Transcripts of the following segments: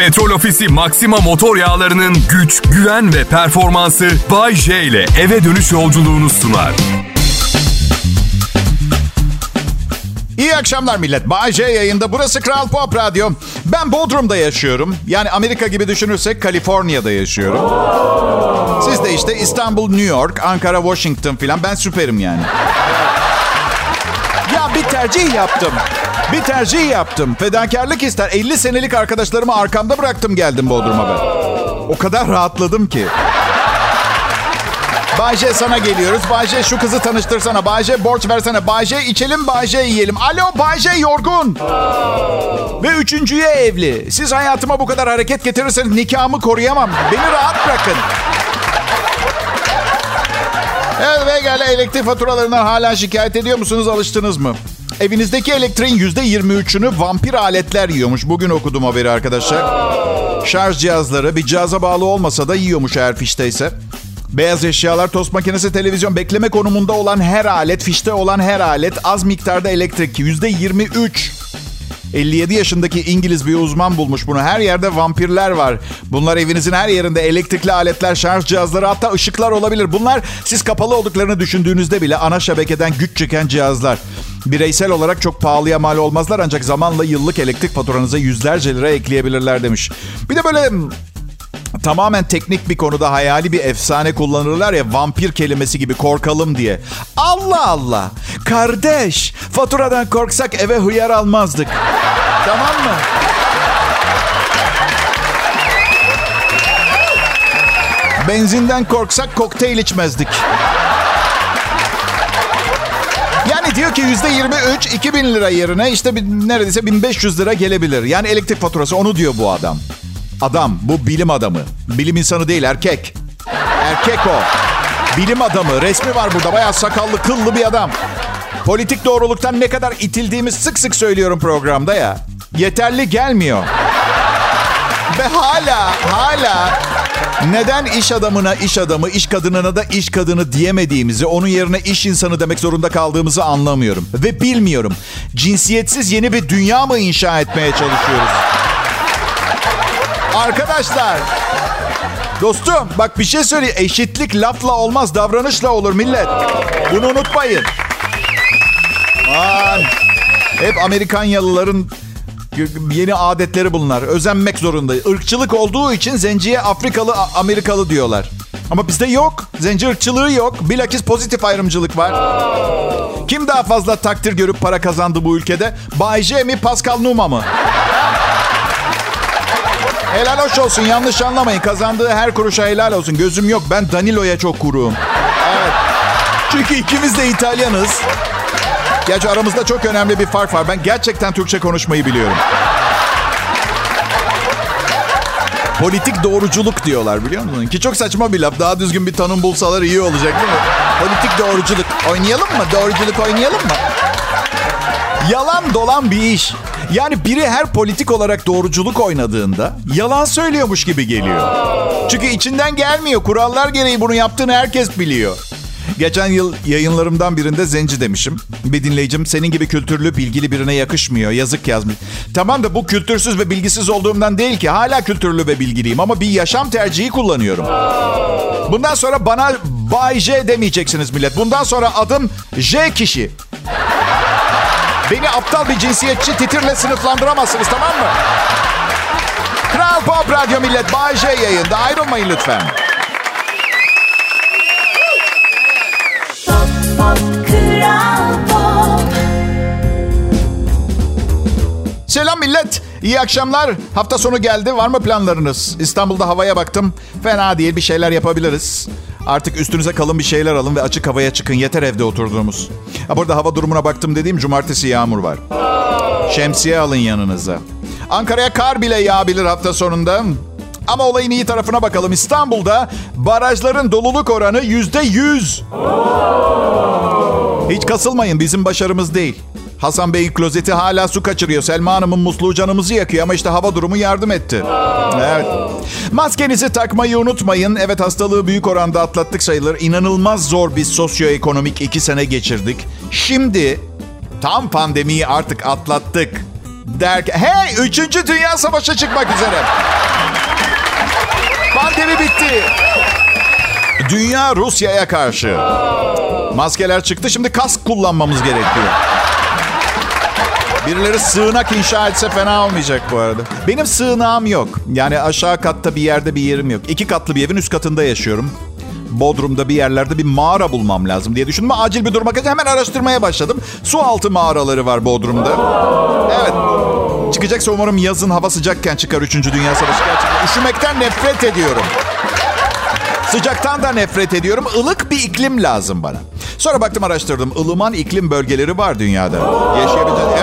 Petrol Ofisi Maxima motor yağlarının güç, güven ve performansı Bay J ile eve dönüş yolculuğunu sunar. İyi akşamlar millet. Bay J yayında. Burası Kral Pop Radyo. Ben Bodrum'da yaşıyorum. Yani Amerika gibi düşünürsek Kaliforniya'da yaşıyorum. Siz de işte İstanbul, New York, Ankara, Washington filan. Ben süperim yani. Ya bir tercih yaptım. Bir tercih yaptım. Fedakarlık ister. 50 senelik arkadaşlarımı arkamda bıraktım geldim Bodrum'a ben. O kadar rahatladım ki. Bayce sana geliyoruz. Bayce şu kızı tanıştırsana. Bayce borç versene. Bayce içelim Bayce yiyelim. Alo Bayce yorgun. Ve üçüncüye evli. Siz hayatıma bu kadar hareket getirirseniz nikahımı koruyamam. Beni rahat bırakın. Evet ve gel elektrik faturalarından hala şikayet ediyor musunuz? Alıştınız mı? Evinizdeki elektriğin yüzde 23'ünü vampir aletler yiyormuş. Bugün okudum haberi arkadaşlar. Şarj cihazları bir cihaza bağlı olmasa da yiyormuş eğer fişteyse. Beyaz eşyalar, tost makinesi, televizyon, bekleme konumunda olan her alet, fişte olan her alet az miktarda elektrik. Yüzde 23. 57 yaşındaki İngiliz bir uzman bulmuş bunu. Her yerde vampirler var. Bunlar evinizin her yerinde elektrikli aletler, şarj cihazları hatta ışıklar olabilir. Bunlar siz kapalı olduklarını düşündüğünüzde bile ana şebekeden güç çeken cihazlar. Bireysel olarak çok pahalıya mal olmazlar ancak zamanla yıllık elektrik faturanıza yüzlerce lira ekleyebilirler demiş. Bir de böyle tamamen teknik bir konuda hayali bir efsane kullanırlar ya vampir kelimesi gibi korkalım diye. Allah Allah. Kardeş, faturadan korksak eve hıyar almazdık. tamam mı? Benzinden korksak kokteyl içmezdik. Diyor ki yüzde 23 2000 lira yerine işte neredeyse 1500 lira gelebilir. Yani elektrik faturası onu diyor bu adam. Adam bu bilim adamı. Bilim insanı değil erkek. Erkek o. Bilim adamı. Resmi var burada. Bayağı sakallı kıllı bir adam. Politik doğruluktan ne kadar itildiğimiz sık sık söylüyorum programda ya. Yeterli gelmiyor. Ve hala hala neden iş adamına iş adamı, iş kadınına da iş kadını diyemediğimizi, onun yerine iş insanı demek zorunda kaldığımızı anlamıyorum. Ve bilmiyorum. Cinsiyetsiz yeni bir dünya mı inşa etmeye çalışıyoruz? Arkadaşlar. Dostum bak bir şey söyleyeyim. Eşitlik lafla olmaz davranışla olur millet. Bunu unutmayın. Aman. Hep Amerikanyalıların yeni adetleri bunlar. Özenmek zorunda. Irkçılık olduğu için zenciye Afrikalı Amerikalı diyorlar. Ama bizde yok. Zenci ırkçılığı yok. Bilakis pozitif ayrımcılık var. Kim daha fazla takdir görüp para kazandı bu ülkede? Bay J mi Pascal Numa mı? Helal hoş olsun yanlış anlamayın. Kazandığı her kuruşa helal olsun. Gözüm yok. Ben Danilo'ya çok kuruğum. Evet. Çünkü ikimiz de İtalyanız. Gerçi aramızda çok önemli bir fark var. Ben gerçekten Türkçe konuşmayı biliyorum. Politik doğruculuk diyorlar biliyor musun? Ki çok saçma bir laf. Daha düzgün bir tanım bulsalar iyi olacak değil mi? Politik doğruculuk. Oynayalım mı? Doğruculuk oynayalım mı? Yalan dolan bir iş. Yani biri her politik olarak doğruculuk oynadığında yalan söylüyormuş gibi geliyor. Çünkü içinden gelmiyor. Kurallar gereği bunu yaptığını herkes biliyor. Geçen yıl yayınlarımdan birinde zenci demişim. Bir dinleyicim senin gibi kültürlü, bilgili birine yakışmıyor. Yazık yazmış. Tamam da bu kültürsüz ve bilgisiz olduğumdan değil ki. Hala kültürlü ve bilgiliyim ama bir yaşam tercihi kullanıyorum. Bundan sonra bana Bay J demeyeceksiniz millet. Bundan sonra adım J kişi. Beni aptal bir cinsiyetçi titirle sınıflandıramazsınız tamam mı? Kral Pop Radyo Millet Bay J yayında. Ayrılmayın lütfen. Selam millet. İyi akşamlar. Hafta sonu geldi. Var mı planlarınız? İstanbul'da havaya baktım. Fena değil bir şeyler yapabiliriz. Artık üstünüze kalın bir şeyler alın ve açık havaya çıkın. Yeter evde oturduğumuz. Ha burada hava durumuna baktım dediğim cumartesi yağmur var. Şemsiye alın yanınıza. Ankara'ya kar bile yağabilir hafta sonunda. Ama olayın iyi tarafına bakalım. İstanbul'da barajların doluluk oranı yüzde yüz. Hiç kasılmayın bizim başarımız değil. Hasan Bey'in klozeti hala su kaçırıyor. Selma Hanım'ın musluğu canımızı yakıyor ama işte hava durumu yardım etti. Evet. Maskenizi takmayı unutmayın. Evet hastalığı büyük oranda atlattık sayılır. İnanılmaz zor bir sosyoekonomik iki sene geçirdik. Şimdi tam pandemiyi artık atlattık. Derken, hey üçüncü Dünya Savaşı çıkmak üzere. Pandemi bitti. Dünya Rusya'ya karşı. Maskeler çıktı şimdi kask kullanmamız gerekiyor. Birileri sığınak inşa etse fena olmayacak bu arada. Benim sığınağım yok. Yani aşağı katta bir yerde bir yerim yok. İki katlı bir evin üst katında yaşıyorum. Bodrum'da bir yerlerde bir mağara bulmam lazım diye düşündüm. Acil bir duruma hemen araştırmaya başladım. Su altı mağaraları var Bodrum'da. Evet. Çıkacaksa umarım yazın hava sıcakken çıkar 3. Dünya Savaşı gerçekten. Üşümekten nefret ediyorum. Sıcaktan da nefret ediyorum. Ilık bir iklim lazım bana. Sonra baktım araştırdım. ılıman iklim bölgeleri var dünyada. Yaşayabileceğiz.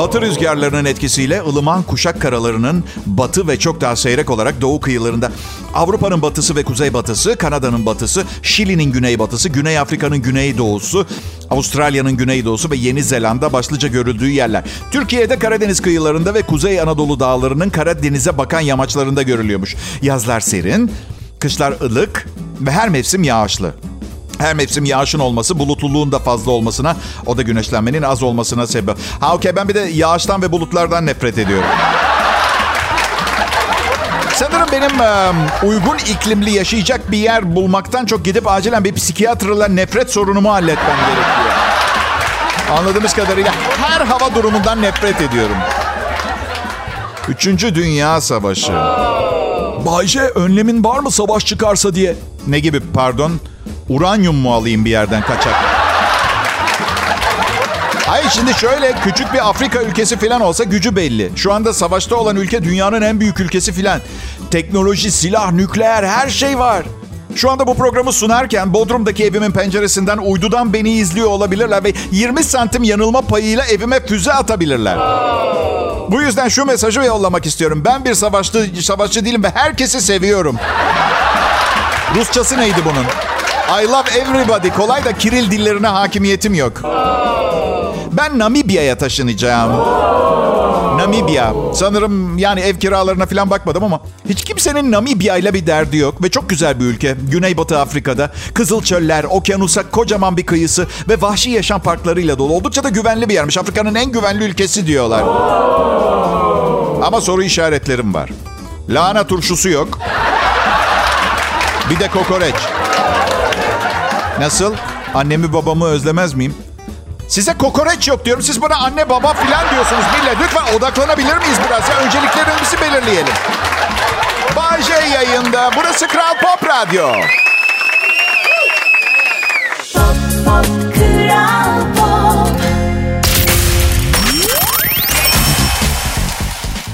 Batı rüzgarlarının etkisiyle ılıman kuşak karalarının batı ve çok daha seyrek olarak doğu kıyılarında. Avrupa'nın batısı ve kuzeybatısı, Kanada'nın batısı, Şili'nin güneybatısı, Güney Afrika'nın güneydoğusu, Avustralya'nın güneydoğusu ve Yeni Zelanda başlıca görüldüğü yerler. Türkiye'de Karadeniz kıyılarında ve Kuzey Anadolu dağlarının Karadeniz'e bakan yamaçlarında görülüyormuş. Yazlar serin, kışlar ılık ve her mevsim yağışlı. Her mevsim yağışın olması, bulutluluğun da fazla olmasına, o da güneşlenmenin az olmasına sebep. Ha okey ben bir de yağıştan ve bulutlardan nefret ediyorum. Sanırım benim e, uygun iklimli yaşayacak bir yer bulmaktan çok gidip acilen bir psikiyatrla nefret sorunumu halletmem gerekiyor. Anladığımız kadarıyla her hava durumundan nefret ediyorum. Üçüncü Dünya Savaşı. Bayce önlemin var mı savaş çıkarsa diye. Ne gibi pardon? Uranyum mu alayım bir yerden kaçak? Hayır şimdi şöyle küçük bir Afrika ülkesi falan olsa gücü belli. Şu anda savaşta olan ülke dünyanın en büyük ülkesi falan. Teknoloji, silah, nükleer her şey var. Şu anda bu programı sunarken Bodrum'daki evimin penceresinden uydudan beni izliyor olabilirler ve 20 santim yanılma payıyla evime füze atabilirler. Bu yüzden şu mesajı yollamak istiyorum. Ben bir savaşçı, savaşçı değilim ve herkesi seviyorum. Rusçası neydi bunun? I love everybody. Kolay da Kiril dillerine hakimiyetim yok. Ben Namibya'ya taşınacağım. Namibya. Sanırım yani ev kiralarına falan bakmadım ama hiç kimsenin Namibya ile bir derdi yok. Ve çok güzel bir ülke. Güneybatı Afrika'da. Kızıl çöller, okyanusa kocaman bir kıyısı ve vahşi yaşam parklarıyla dolu. Oldukça da güvenli bir yermiş. Afrika'nın en güvenli ülkesi diyorlar. Ama soru işaretlerim var. Lahana turşusu yok. Bir de kokoreç. Nasıl? Annemi babamı özlemez miyim? Size kokoreç yok diyorum. Siz bana anne baba filan diyorsunuz millet. Lütfen odaklanabilir miyiz biraz ya? Önceliklerimizi belirleyelim. Bay J yayında. Burası Kral Pop Radyo. Pop, pop, Kral Pop.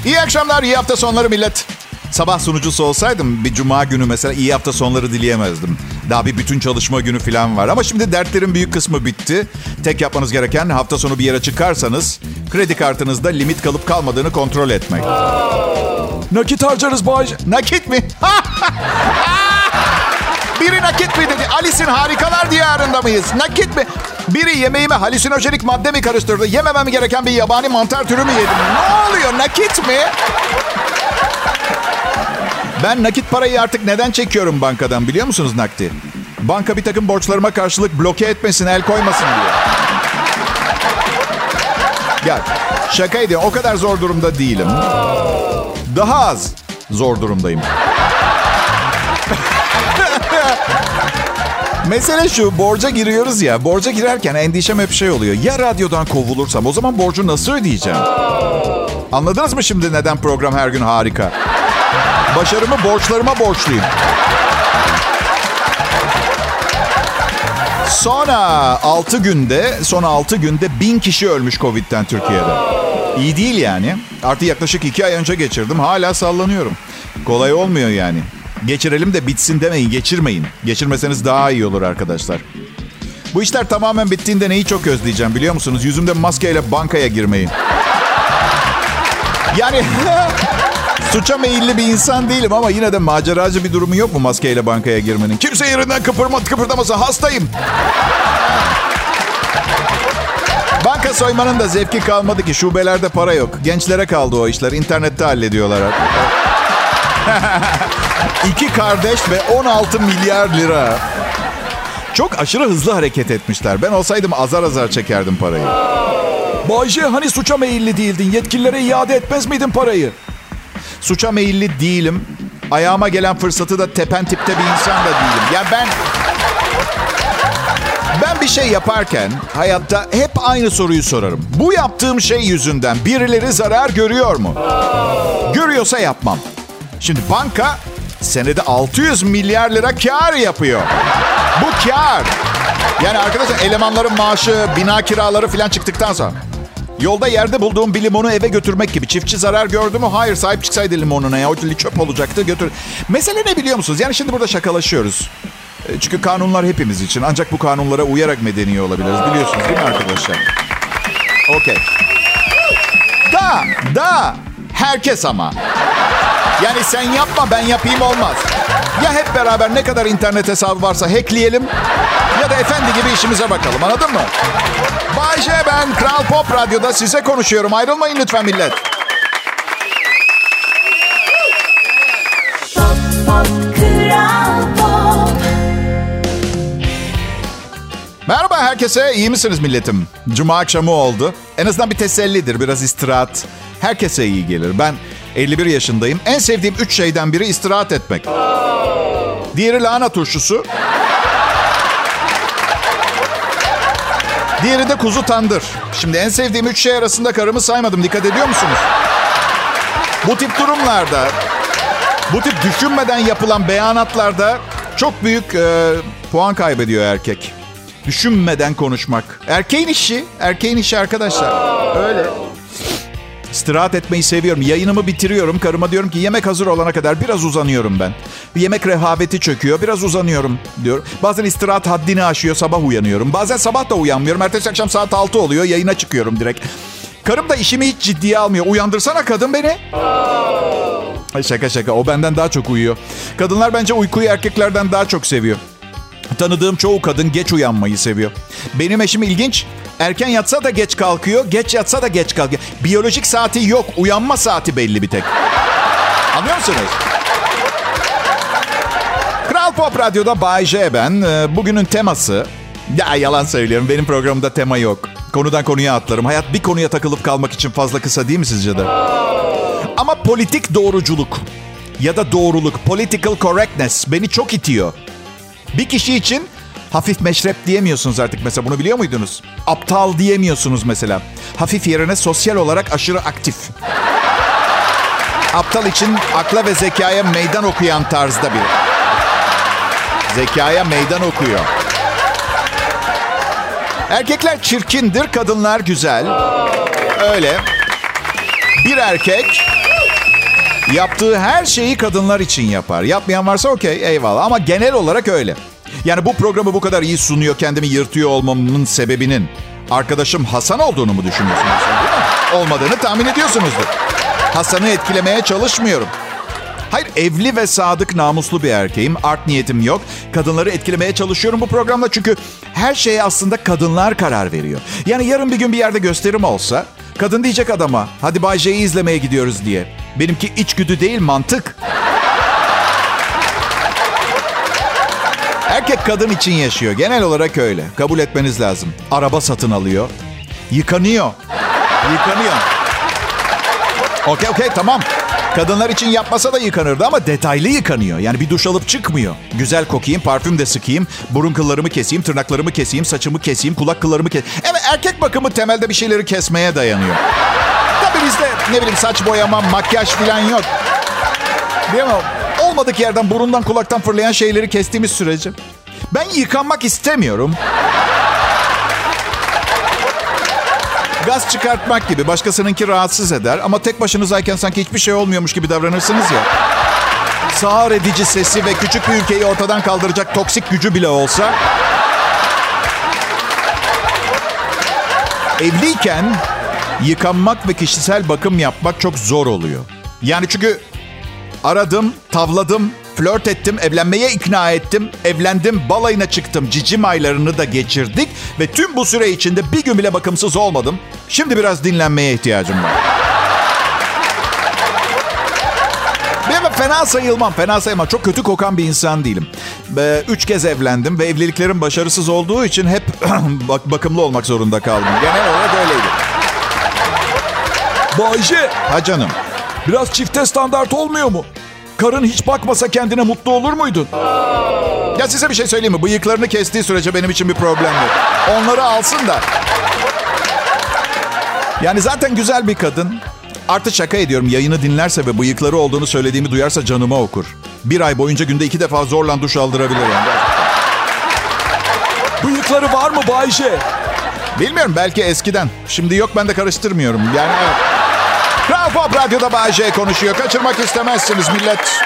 İyi akşamlar, iyi hafta sonları millet. Sabah sunucusu olsaydım bir cuma günü mesela iyi hafta sonları dileyemezdim. Daha bir bütün çalışma günü falan var. Ama şimdi dertlerin büyük kısmı bitti. Tek yapmanız gereken hafta sonu bir yere çıkarsanız kredi kartınızda limit kalıp kalmadığını kontrol etmek. Nakit harcarız Bay. Nakit mi? Biri nakit mi dedi? Alice'in harikalar diyarında mıyız? Nakit mi? Biri yemeğime halüsinojenik madde mi karıştırdı? Yememem gereken bir yabani mantar türü mü yedim? Ne oluyor? Nakit mi? Ben nakit parayı artık neden çekiyorum bankadan biliyor musunuz nakdi? Banka bir takım borçlarıma karşılık bloke etmesin, el koymasın diye. Gel, şaka ediyorum. O kadar zor durumda değilim. Daha az zor durumdayım. Mesele şu, borca giriyoruz ya. Borca girerken endişem hep şey oluyor. Ya radyodan kovulursam o zaman borcu nasıl ödeyeceğim? Anladınız mı şimdi neden program her gün harika? Başarımı borçlarıma borçluyum. Sonra 6 günde, son 6 günde bin kişi ölmüş Covid'den Türkiye'de. İyi değil yani. Artı yaklaşık 2 ay önce geçirdim. Hala sallanıyorum. Kolay olmuyor yani. Geçirelim de bitsin demeyin, geçirmeyin. Geçirmeseniz daha iyi olur arkadaşlar. Bu işler tamamen bittiğinde neyi çok özleyeceğim biliyor musunuz? Yüzümde maskeyle bankaya girmeyi. Yani suça meyilli bir insan değilim ama yine de maceracı bir durumu yok mu maskeyle bankaya girmenin? Kimse yerinden kıpırma, kıpırdamasa hastayım. Banka soymanın da zevki kalmadı ki. Şubelerde para yok. Gençlere kaldı o işler. İnternette hallediyorlar artık. İki kardeş ve 16 milyar lira. Çok aşırı hızlı hareket etmişler. Ben olsaydım azar azar çekerdim parayı. Bayce hani suça meyilli değildin? Yetkililere iade etmez miydin parayı? Suça meyilli değilim. Ayağıma gelen fırsatı da tepen tipte bir insan da değilim. Yani ben... Ben bir şey yaparken hayatta hep aynı soruyu sorarım. Bu yaptığım şey yüzünden birileri zarar görüyor mu? Görüyorsa yapmam. Şimdi banka senede 600 milyar lira kar yapıyor. Bu kar. Yani arkadaşlar elemanların maaşı, bina kiraları falan çıktıktan sonra. Yolda yerde bulduğum bir limonu eve götürmek gibi. Çiftçi zarar gördü mü? Hayır sahip çıksaydı limonuna ya. O çöp olacaktı götür. Mesele ne biliyor musunuz? Yani şimdi burada şakalaşıyoruz. E, Çünkü kanunlar hepimiz için. Ancak bu kanunlara uyarak medeni olabiliriz. Biliyorsunuz değil mi arkadaşlar? Okey. Da, da. Herkes ama. Yani sen yapma ben yapayım olmaz. Ya hep beraber ne kadar internet hesabı varsa hackleyelim ya da efendi gibi işimize bakalım anladın mı? Bay J ben Kral Pop Radyo'da size konuşuyorum. Ayrılmayın lütfen millet. Pop, pop, Kral Pop. Merhaba herkese. iyi misiniz milletim? Cuma akşamı oldu. En azından bir tesellidir. Biraz istirahat. Herkese iyi gelir. Ben 51 yaşındayım. En sevdiğim 3 şeyden biri istirahat etmek. Diğeri lahana turşusu. Diğeri de kuzu tandır. Şimdi en sevdiğim 3 şey arasında karımı saymadım. Dikkat ediyor musunuz? Bu tip durumlarda, bu tip düşünmeden yapılan beyanatlarda çok büyük e, puan kaybediyor erkek. Düşünmeden konuşmak. Erkeğin işi, erkeğin işi arkadaşlar. Öyle. İstirahat etmeyi seviyorum. Yayınımı bitiriyorum. Karıma diyorum ki yemek hazır olana kadar biraz uzanıyorum ben. Yemek rehaveti çöküyor. Biraz uzanıyorum diyor. Bazen istirahat haddini aşıyor. Sabah uyanıyorum. Bazen sabah da uyanmıyorum. Ertesi akşam saat 6 oluyor. Yayına çıkıyorum direkt. Karım da işimi hiç ciddiye almıyor. Uyandırsana kadın beni. Şaka şaka. O benden daha çok uyuyor. Kadınlar bence uykuyu erkeklerden daha çok seviyor. Tanıdığım çoğu kadın geç uyanmayı seviyor. Benim eşim ilginç. Erken yatsa da geç kalkıyor, geç yatsa da geç kalkıyor. Biyolojik saati yok, uyanma saati belli bir tek. Anlıyor musunuz? Kral Pop Radyo'da Bay J ben. Ee, Bugünün teması... Ya yalan söylüyorum, benim programımda tema yok. Konudan konuya atlarım. Hayat bir konuya takılıp kalmak için fazla kısa değil mi sizce de? Ama politik doğruculuk ya da doğruluk, political correctness beni çok itiyor. Bir kişi için hafif meşrep diyemiyorsunuz artık mesela bunu biliyor muydunuz? Aptal diyemiyorsunuz mesela. Hafif yerine sosyal olarak aşırı aktif. Aptal için akla ve zekaya meydan okuyan tarzda biri. Zekaya meydan okuyor. Erkekler çirkindir, kadınlar güzel. Öyle. Bir erkek yaptığı her şeyi kadınlar için yapar. Yapmayan varsa okey eyvallah ama genel olarak öyle. Yani bu programı bu kadar iyi sunuyor, kendimi yırtıyor olmamın sebebinin arkadaşım Hasan olduğunu mu düşünüyorsunuz? Olmadığını tahmin ediyorsunuzdur. Hasan'ı etkilemeye çalışmıyorum. Hayır evli ve sadık namuslu bir erkeğim. Art niyetim yok. Kadınları etkilemeye çalışıyorum bu programda çünkü her şeye aslında kadınlar karar veriyor. Yani yarın bir gün bir yerde gösterim olsa kadın diyecek adama hadi Bay J'yi izlemeye gidiyoruz diye. Benimki içgüdü değil mantık. Erkek kadın için yaşıyor. Genel olarak öyle. Kabul etmeniz lazım. Araba satın alıyor. Yıkanıyor. Yıkanıyor. Okey okey tamam. Kadınlar için yapmasa da yıkanırdı ama detaylı yıkanıyor. Yani bir duş alıp çıkmıyor. Güzel kokayım, parfüm de sıkayım, burun kıllarımı keseyim, tırnaklarımı keseyim, saçımı keseyim, kulak kıllarımı kes. Evet erkek bakımı temelde bir şeyleri kesmeye dayanıyor. Tabii bizde ne bileyim saç boyama, makyaj falan yok. Değil mi? Olmadık yerden burundan kulaktan fırlayan şeyleri kestiğimiz sürece. Ben yıkanmak istemiyorum. Gaz çıkartmak gibi başkasınınki rahatsız eder ama tek başınızayken sanki hiçbir şey olmuyormuş gibi davranırsınız ya. Sağır edici sesi ve küçük bir ülkeyi ortadan kaldıracak toksik gücü bile olsa evliyken yıkanmak ve kişisel bakım yapmak çok zor oluyor. Yani çünkü aradım, tavladım, flört ettim, evlenmeye ikna ettim, evlendim, balayına çıktım, cicim aylarını da geçirdik ve tüm bu süre içinde bir gün bile bakımsız olmadım. Şimdi biraz dinlenmeye ihtiyacım var. Ben fena sayılmam, fena sayılmam. Çok kötü kokan bir insan değilim. Üç kez evlendim ve evliliklerim başarısız olduğu için hep bak bakımlı olmak zorunda kaldım. Genel olarak öyleydi. Bayce Ha canım. biraz çifte standart olmuyor mu? Karın hiç bakmasa kendine mutlu olur muydun? Ya size bir şey söyleyeyim mi? Bıyıklarını kestiği sürece benim için bir problem yok. Onları alsın da. Yani zaten güzel bir kadın. Artı şaka ediyorum. Yayını dinlerse ve bıyıkları olduğunu söylediğimi duyarsa canıma okur. Bir ay boyunca günde iki defa zorla duş aldırabilir yani. Bıyıkları var mı Bayce? Bilmiyorum belki eskiden. Şimdi yok ben de karıştırmıyorum. Yani evet. Kral Pop Radyo'da Bay J konuşuyor. Kaçırmak istemezsiniz millet.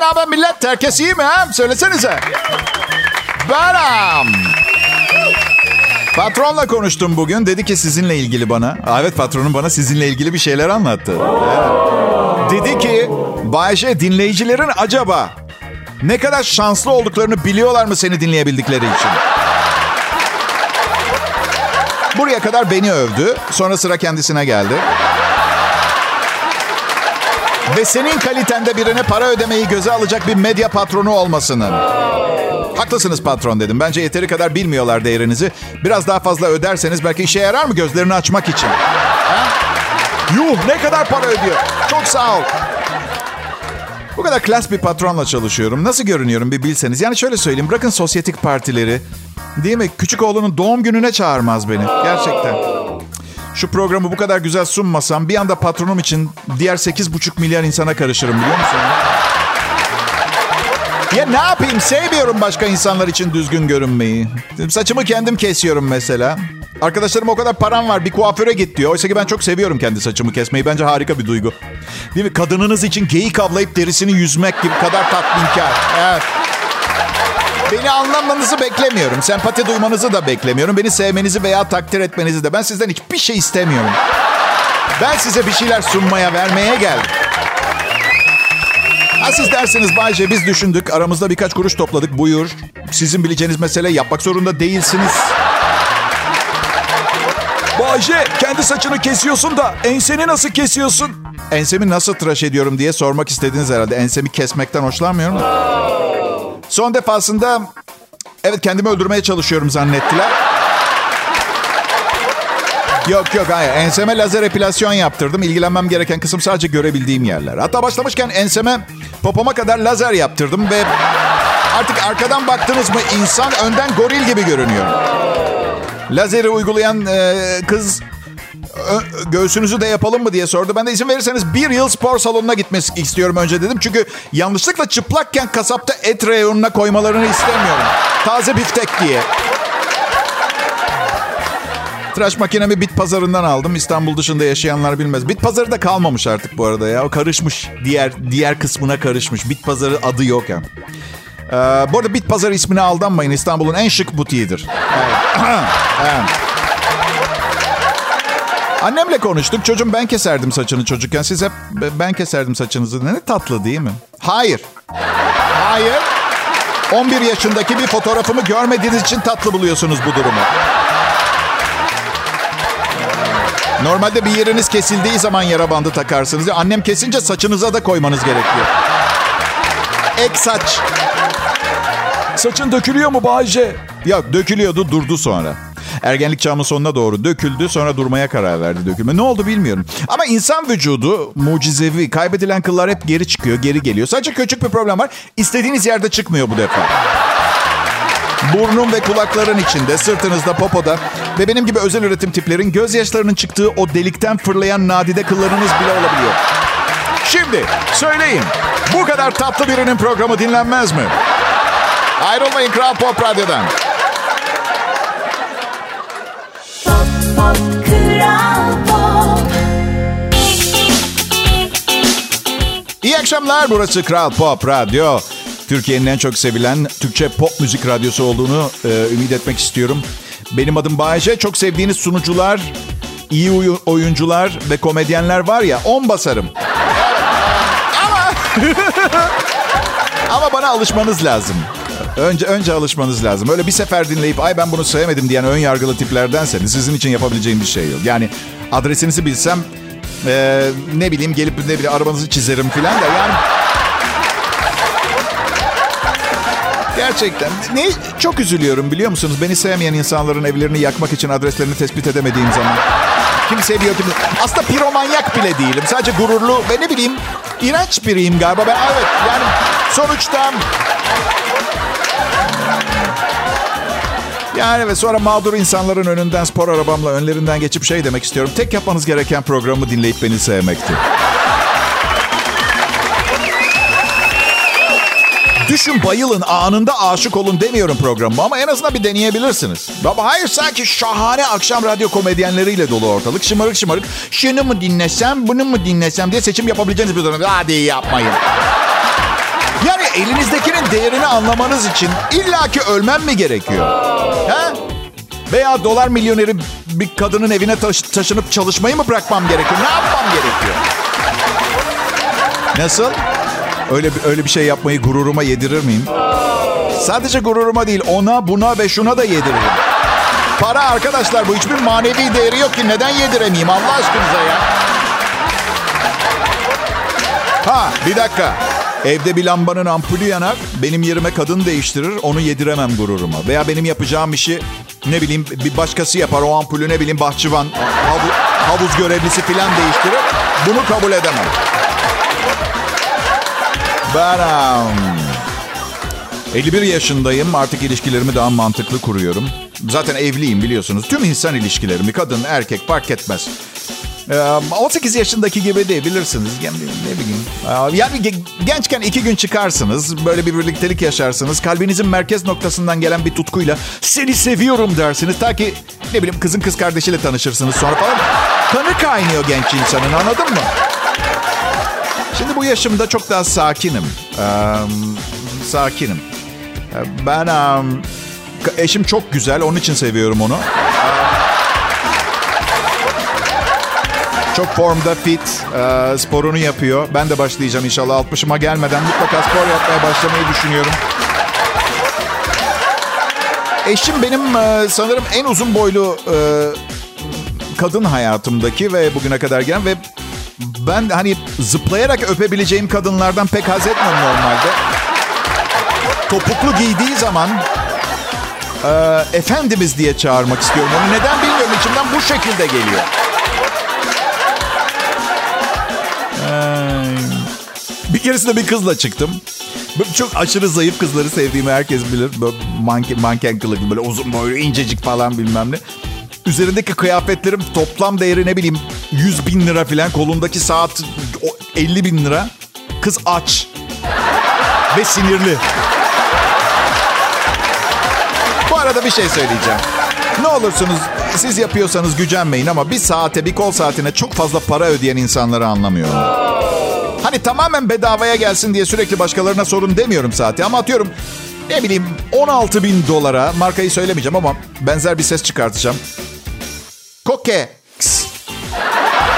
Pop Pop millet? Herkes iyi mi ha? Söylesenize. Benim. Patronla konuştum bugün. Dedi ki sizinle ilgili bana. Aa, Evet patronum bana sizinle ilgili bir şeyler anlattı. Evet. Dedi ki Bayşe dinleyicilerin acaba ne kadar şanslı olduklarını biliyorlar mı seni dinleyebildikleri için? Buraya kadar beni övdü. Sonra sıra kendisine geldi. Ve senin kalitende birine para ödemeyi göze alacak bir medya patronu olmasının. Haklısınız patron dedim. Bence yeteri kadar bilmiyorlar değerinizi. Biraz daha fazla öderseniz belki işe yarar mı gözlerini açmak için? Ha? Yuh ne kadar para ödüyor. Çok sağ ol. Bu kadar klas bir patronla çalışıyorum. Nasıl görünüyorum bir bilseniz. Yani şöyle söyleyeyim. Bırakın sosyetik partileri. Değil mi? Küçük oğlunun doğum gününe çağırmaz beni. Gerçekten. Şu programı bu kadar güzel sunmasam bir anda patronum için diğer 8,5 milyar insana karışırım biliyor musun? Ya ne yapayım? Sevmiyorum başka insanlar için düzgün görünmeyi. Saçımı kendim kesiyorum mesela. Arkadaşlarım o kadar param var bir kuaföre git diyor. Oysa ki ben çok seviyorum kendi saçımı kesmeyi. Bence harika bir duygu. Değil mi? Kadınınız için geyik avlayıp derisini yüzmek gibi kadar tatminkar. Evet. Beni anlamanızı beklemiyorum. Sempati duymanızı da beklemiyorum. Beni sevmenizi veya takdir etmenizi de. Ben sizden hiçbir şey istemiyorum. Ben size bir şeyler sunmaya, vermeye geldim. Ha siz dersiniz Bayce biz düşündük. Aramızda birkaç kuruş topladık. Buyur. Sizin bileceğiniz mesele yapmak zorunda değilsiniz. Bayce kendi saçını kesiyorsun da enseni nasıl kesiyorsun? Ensemi nasıl tıraş ediyorum diye sormak istediniz herhalde. Ensemi kesmekten hoşlanmıyorum. da. Son defasında evet kendimi öldürmeye çalışıyorum zannettiler. Yok yok hayır. Enseme lazer epilasyon yaptırdım. İlgilenmem gereken kısım sadece görebildiğim yerler. Hatta başlamışken enseme popoma kadar lazer yaptırdım ve artık arkadan baktınız mı insan önden goril gibi görünüyor. Lazeri uygulayan e, kız göğsünüzü de yapalım mı diye sordu. Ben de izin verirseniz bir yıl spor salonuna gitmek istiyorum önce dedim. Çünkü yanlışlıkla çıplakken kasapta et reyonuna koymalarını istemiyorum. Taze biftek diye. Tıraş makinemi bit pazarından aldım. İstanbul dışında yaşayanlar bilmez. Bit pazarı da kalmamış artık bu arada ya. O karışmış. Diğer diğer kısmına karışmış. Bit pazarı adı yok ya. Ee, bu arada bit pazarı ismine aldanmayın. İstanbul'un en şık butiğidir. Annemle konuştuk. Çocuğum ben keserdim saçını çocukken. Siz hep ben keserdim saçınızı. Ne tatlı değil mi? Hayır. Hayır. 11 yaşındaki bir fotoğrafımı görmediğiniz için tatlı buluyorsunuz bu durumu. Normalde bir yeriniz kesildiği zaman yara bandı takarsınız. Annem kesince saçınıza da koymanız gerekiyor. Ek saç. Saçın dökülüyor mu Bayce? Yok dökülüyordu durdu sonra. Ergenlik çağımın sonuna doğru döküldü sonra durmaya karar verdi dökülme. Ne oldu bilmiyorum. Ama insan vücudu mucizevi. Kaybedilen kıllar hep geri çıkıyor geri geliyor. Sadece küçük bir problem var. İstediğiniz yerde çıkmıyor bu defa. Burnun ve kulakların içinde, sırtınızda, popoda ve benim gibi özel üretim tiplerin gözyaşlarının çıktığı o delikten fırlayan nadide kıllarınız bile olabiliyor. Şimdi söyleyin bu kadar tatlı birinin programı dinlenmez mi? Ayrılmayın Kral Pop Radyo'dan. Pop Pop Kral Pop İyi akşamlar burası Kral Pop Radyo. Türkiye'nin en çok sevilen Türkçe pop müzik radyosu olduğunu e, ümit etmek istiyorum. Benim adım Bayece. Çok sevdiğiniz sunucular, iyi uyu- oyuncular ve komedyenler var ya on basarım. Ama ama bana alışmanız lazım. Önce önce alışmanız lazım. Öyle bir sefer dinleyip ay ben bunu sevmedim diyen ön yargılı tiplerdenseniz sizin için yapabileceğim bir şey yok. Yani adresinizi bilsem Ee, ne bileyim gelip ne bileyim arabanızı çizerim filan da yani... Gerçekten. Ne çok üzülüyorum biliyor musunuz? Beni sevmeyen insanların evlerini yakmak için adreslerini tespit edemediğim zaman. Kim seviyor kim... Aslında piromanyak bile değilim. Sadece gururlu ve ne bileyim iğrenç biriyim galiba. Ben evet yani sonuçta... Yani ve sonra mağdur insanların önünden spor arabamla önlerinden geçip şey demek istiyorum. Tek yapmanız gereken programı dinleyip beni sevmekti. Düşün bayılın anında aşık olun demiyorum programıma ama en azından bir deneyebilirsiniz. Ama hayır sanki şahane akşam radyo komedyenleriyle dolu ortalık. Şımarık şımarık şunu mu dinlesem bunu mu dinlesem diye seçim yapabileceğiniz bir dönem. Hadi yapmayın. Yani elinizdekinin değerini anlamanız için illaki ölmem mi gerekiyor? He? Veya dolar milyoneri bir kadının evine taş- taşınıp çalışmayı mı bırakmam gerekiyor? Ne yapmam gerekiyor? Nasıl? Öyle öyle bir şey yapmayı gururuma yedirir miyim? Sadece gururuma değil ona buna ve şuna da yediririm. Para arkadaşlar bu hiçbir manevi değeri yok ki neden yediremeyeyim Allah aşkınıza ya. Ha bir dakika. Evde bir lambanın ampulü yanar. Benim yerime kadın değiştirir. Onu yediremem gururuma. Veya benim yapacağım işi ne bileyim bir başkası yapar. O ampulü ne bileyim bahçıvan, havu- havuz görevlisi falan değiştirir. Bunu kabul edemem. Um, 51 yaşındayım. Artık ilişkilerimi daha mantıklı kuruyorum. Zaten evliyim biliyorsunuz. Tüm insan ilişkilerimi kadın, erkek fark etmez. Ee, 18 yaşındaki gibi değil bilirsiniz. Yani Ne bileyim. Ee, Yani ge- gençken iki gün çıkarsınız. Böyle bir birliktelik yaşarsınız. Kalbinizin merkez noktasından gelen bir tutkuyla seni seviyorum dersiniz. Ta ki ne bileyim kızın kız kardeşiyle tanışırsınız sonra falan. Kanı kaynıyor genç insanın anladın mı? Şimdi bu yaşımda çok daha sakinim. Ee, sakinim. Ben em, eşim çok güzel, onun için seviyorum onu. Çok formda fit, e, sporunu yapıyor. Ben de başlayacağım inşallah 60'ıma gelmeden mutlaka spor yapmaya başlamayı düşünüyorum. Eşim benim e, sanırım en uzun boylu e, kadın hayatımdaki ve bugüne kadar gelen ve ben hani zıplayarak öpebileceğim kadınlardan pek haz etmem normalde. Topuklu giydiği zaman e, efendimiz diye çağırmak istiyorum. Onu neden bilmiyorum içimden bu şekilde geliyor. Bir keresinde bir kızla çıktım. Çok aşırı zayıf kızları sevdiğimi herkes bilir. Böyle manken, manken kılıklı böyle uzun boylu incecik falan bilmem ne. Üzerindeki kıyafetlerim toplam değeri ne bileyim 100 bin lira falan. Kolundaki saat o 50 bin lira. Kız aç. Ve sinirli. Bu arada bir şey söyleyeceğim. Ne olursunuz siz yapıyorsanız gücenmeyin ama bir saate bir kol saatine çok fazla para ödeyen insanları anlamıyorum. Hani tamamen bedavaya gelsin diye sürekli başkalarına sorun demiyorum saati ama atıyorum ne bileyim 16 bin dolara markayı söylemeyeceğim ama benzer bir ses çıkartacağım. Koke.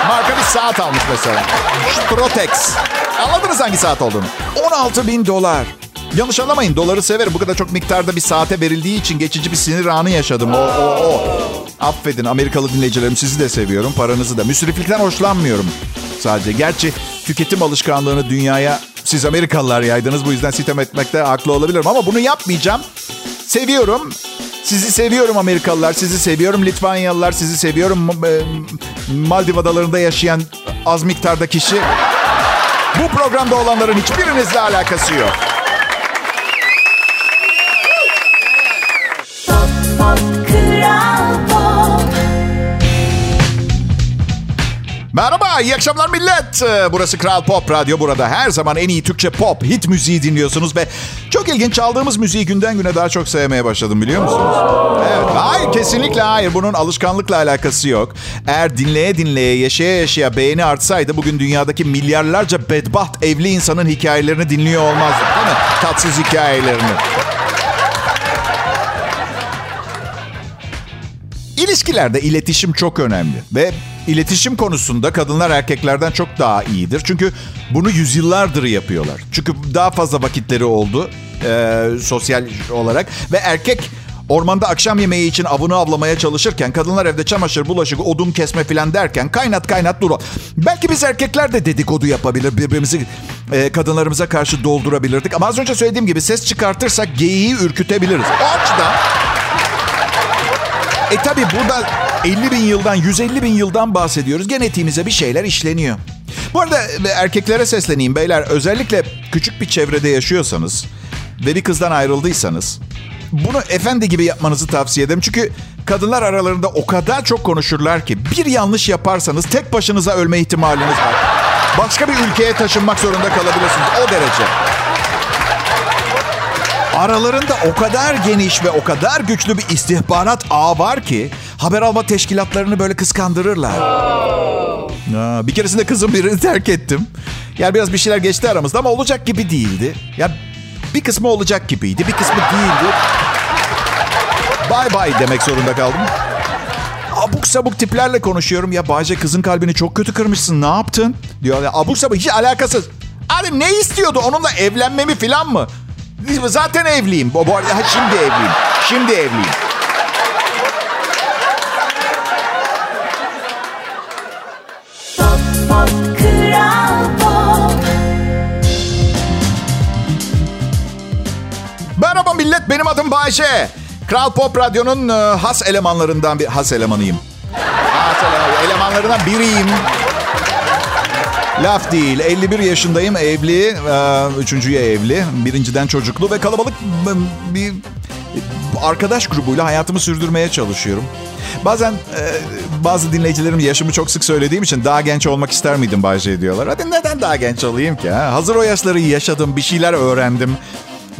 Marka bir saat almış mesela. Strotex. Anladınız hangi saat olduğunu? 16 bin dolar. Yanlış anlamayın doları severim. Bu kadar çok miktarda bir saate verildiği için geçici bir sinir anı yaşadım. O, o, o. Affedin Amerikalı dinleyicilerim sizi de seviyorum. Paranızı da. Müsriflikten hoşlanmıyorum sadece. Gerçi tüketim alışkanlığını dünyaya siz Amerikalılar yaydınız. Bu yüzden sitem etmekte haklı olabilirim. Ama bunu yapmayacağım. Seviyorum. Sizi seviyorum Amerikalılar. Sizi seviyorum Litvanyalılar. Sizi seviyorum e, Maldiv adalarında yaşayan az miktarda kişi. Bu programda olanların hiçbirinizle alakası yok. Merhaba, iyi akşamlar millet. Ee, Burası Kral Pop Radyo. Burada her zaman en iyi Türkçe pop, hit müziği dinliyorsunuz ve çok ilginç çaldığımız müziği günden güne daha çok sevmeye başladım biliyor musunuz? Evet, hayır kesinlikle hayır. Bunun alışkanlıkla alakası yok. Eğer dinleye dinleye, yaşaya yaşaya beğeni artsaydı bugün dünyadaki milyarlarca bedbaht evli insanın hikayelerini dinliyor olmazdık değil mi? Tatsız hikayelerini. İlişkilerde iletişim çok önemli ve iletişim konusunda kadınlar erkeklerden çok daha iyidir. Çünkü bunu yüzyıllardır yapıyorlar. Çünkü daha fazla vakitleri oldu e, sosyal olarak ve erkek Ormanda akşam yemeği için avını avlamaya çalışırken kadınlar evde çamaşır, bulaşık, odun kesme filan derken kaynat kaynat dur. o. Belki biz erkekler de dedikodu yapabilir. Birbirimizi e, kadınlarımıza karşı doldurabilirdik. Ama az önce söylediğim gibi ses çıkartırsak geyiği ürkütebiliriz. O açıdan e tabi burada 50 bin yıldan, 150 bin yıldan bahsediyoruz. Genetiğimize bir şeyler işleniyor. Bu arada e, erkeklere sesleneyim beyler. Özellikle küçük bir çevrede yaşıyorsanız ve bir kızdan ayrıldıysanız bunu efendi gibi yapmanızı tavsiye ederim. Çünkü kadınlar aralarında o kadar çok konuşurlar ki bir yanlış yaparsanız tek başınıza ölme ihtimaliniz var. Başka bir ülkeye taşınmak zorunda kalabilirsiniz. O derece. Aralarında o kadar geniş ve o kadar güçlü bir istihbarat ağı var ki haber alma teşkilatlarını böyle kıskandırırlar. Aa, bir keresinde kızım birini terk ettim. Yani biraz bir şeyler geçti aramızda ama olacak gibi değildi. Ya bir kısmı olacak gibiydi, bir kısmı değildi. Bye bye demek zorunda kaldım. Abuk sabuk tiplerle konuşuyorum. Ya Bayce kızın kalbini çok kötü kırmışsın. Ne yaptın? Diyor. Ya, abuk sabuk hiç alakasız. Abi ne istiyordu? Onunla evlenmemi falan mı? Zaten evliyim. Bu, arada şimdi evliyim. Şimdi evliyim. Pop Pop Kral Pop Merhaba millet, benim adım Bayşe. Kral Pop Radyo'nun e, has elemanlarından bir... Has elemanıyım. Has ele- elemanlarından biriyim. Laf değil. 51 yaşındayım, evli. Üçüncüye evli. Birinciden çocuklu ve kalabalık bir arkadaş grubuyla hayatımı sürdürmeye çalışıyorum. Bazen bazı dinleyicilerim yaşımı çok sık söylediğim için daha genç olmak ister miydim Bayce diyorlar. Hadi neden daha genç olayım ki? Ha? Hazır o yaşları yaşadım, bir şeyler öğrendim.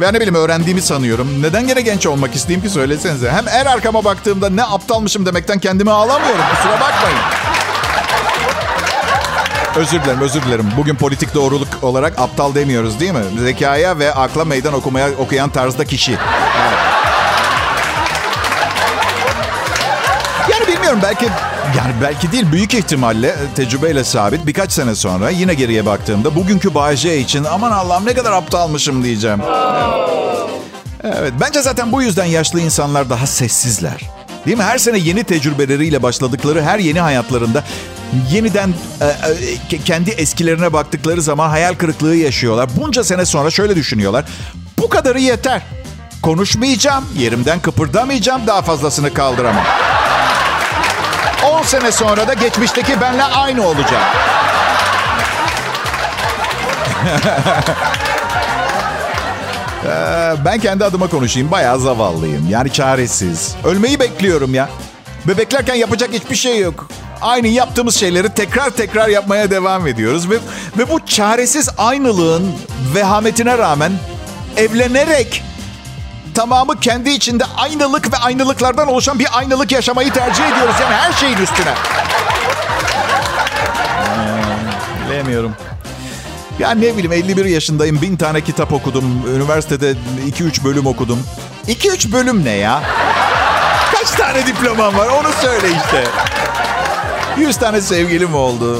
Ve ne bileyim öğrendiğimi sanıyorum. Neden gene genç olmak isteyeyim ki söylesenize. Hem her arkama baktığımda ne aptalmışım demekten kendimi ağlamıyorum. Kusura bakmayın. Özür dilerim, özür dilerim. Bugün politik doğruluk olarak aptal demiyoruz değil mi? Zekaya ve akla meydan okumaya okuyan tarzda kişi. Evet. Yani bilmiyorum belki yani belki değil büyük ihtimalle e, tecrübeyle sabit birkaç sene sonra yine geriye baktığımda bugünkü Bay J için aman Allah'ım ne kadar aptalmışım diyeceğim. Evet bence zaten bu yüzden yaşlı insanlar daha sessizler. Değil mi? Her sene yeni tecrübeleriyle başladıkları her yeni hayatlarında yeniden e, e, ke- kendi eskilerine baktıkları zaman hayal kırıklığı yaşıyorlar. Bunca sene sonra şöyle düşünüyorlar. Bu kadarı yeter. Konuşmayacağım, yerimden kıpırdamayacağım, daha fazlasını kaldıramam. 10 sene sonra da geçmişteki benle aynı olacağım. Ee, ben kendi adıma konuşayım. Bayağı zavallıyım. Yani çaresiz. Ölmeyi bekliyorum ya. Bebeklerken yapacak hiçbir şey yok. Aynı yaptığımız şeyleri tekrar tekrar yapmaya devam ediyoruz. Ve, ve bu çaresiz aynılığın vehametine rağmen evlenerek tamamı kendi içinde aynılık ve aynılıklardan oluşan bir aynılık yaşamayı tercih ediyoruz. Yani her şeyin üstüne. Ee, Bilemiyorum. Ya ne bileyim 51 yaşındayım. Bin tane kitap okudum. Üniversitede 2-3 bölüm okudum. 2-3 bölüm ne ya? Kaç tane diplomam var onu söyle işte. 100 tane sevgilim oldu.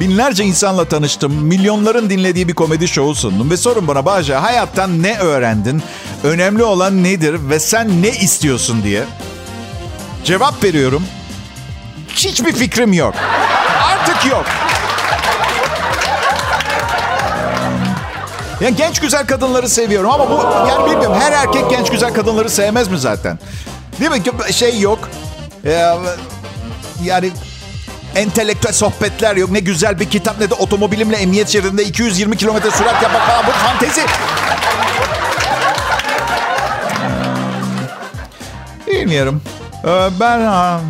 Binlerce insanla tanıştım. Milyonların dinlediği bir komedi şovu sundum. Ve sorun bana Bağca hayattan ne öğrendin? Önemli olan nedir? Ve sen ne istiyorsun diye. Cevap veriyorum. Hiçbir fikrim yok. Artık yok. Yani genç güzel kadınları seviyorum ama bu yani bilmiyorum her erkek genç güzel kadınları sevmez mi zaten? Değil mi? Şey yok. Ee, yani entelektüel sohbetler yok. Ne güzel bir kitap ne de otomobilimle emniyet şeridinde 220 kilometre sürat yapmak falan. Bu fantezi. Bilmiyorum. Ee, ben ha,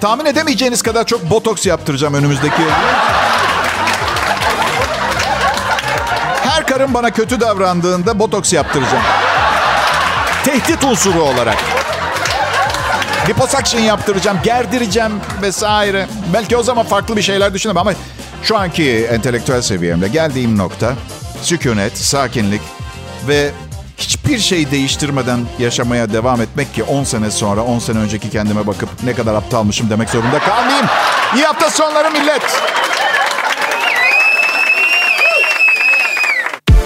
tahmin edemeyeceğiniz kadar çok botoks yaptıracağım önümüzdeki yıl. Her karın bana kötü davrandığında botoks yaptıracağım. Tehdit unsuru olarak. Liposuction yaptıracağım, gerdireceğim vesaire. Belki o zaman farklı bir şeyler düşünürüm ama şu anki entelektüel seviyemde geldiğim nokta sükunet, sakinlik ve hiçbir şey değiştirmeden yaşamaya devam etmek ki 10 sene sonra 10 sene önceki kendime bakıp ne kadar aptalmışım demek zorunda kalmayayım. İyi hafta sonları millet.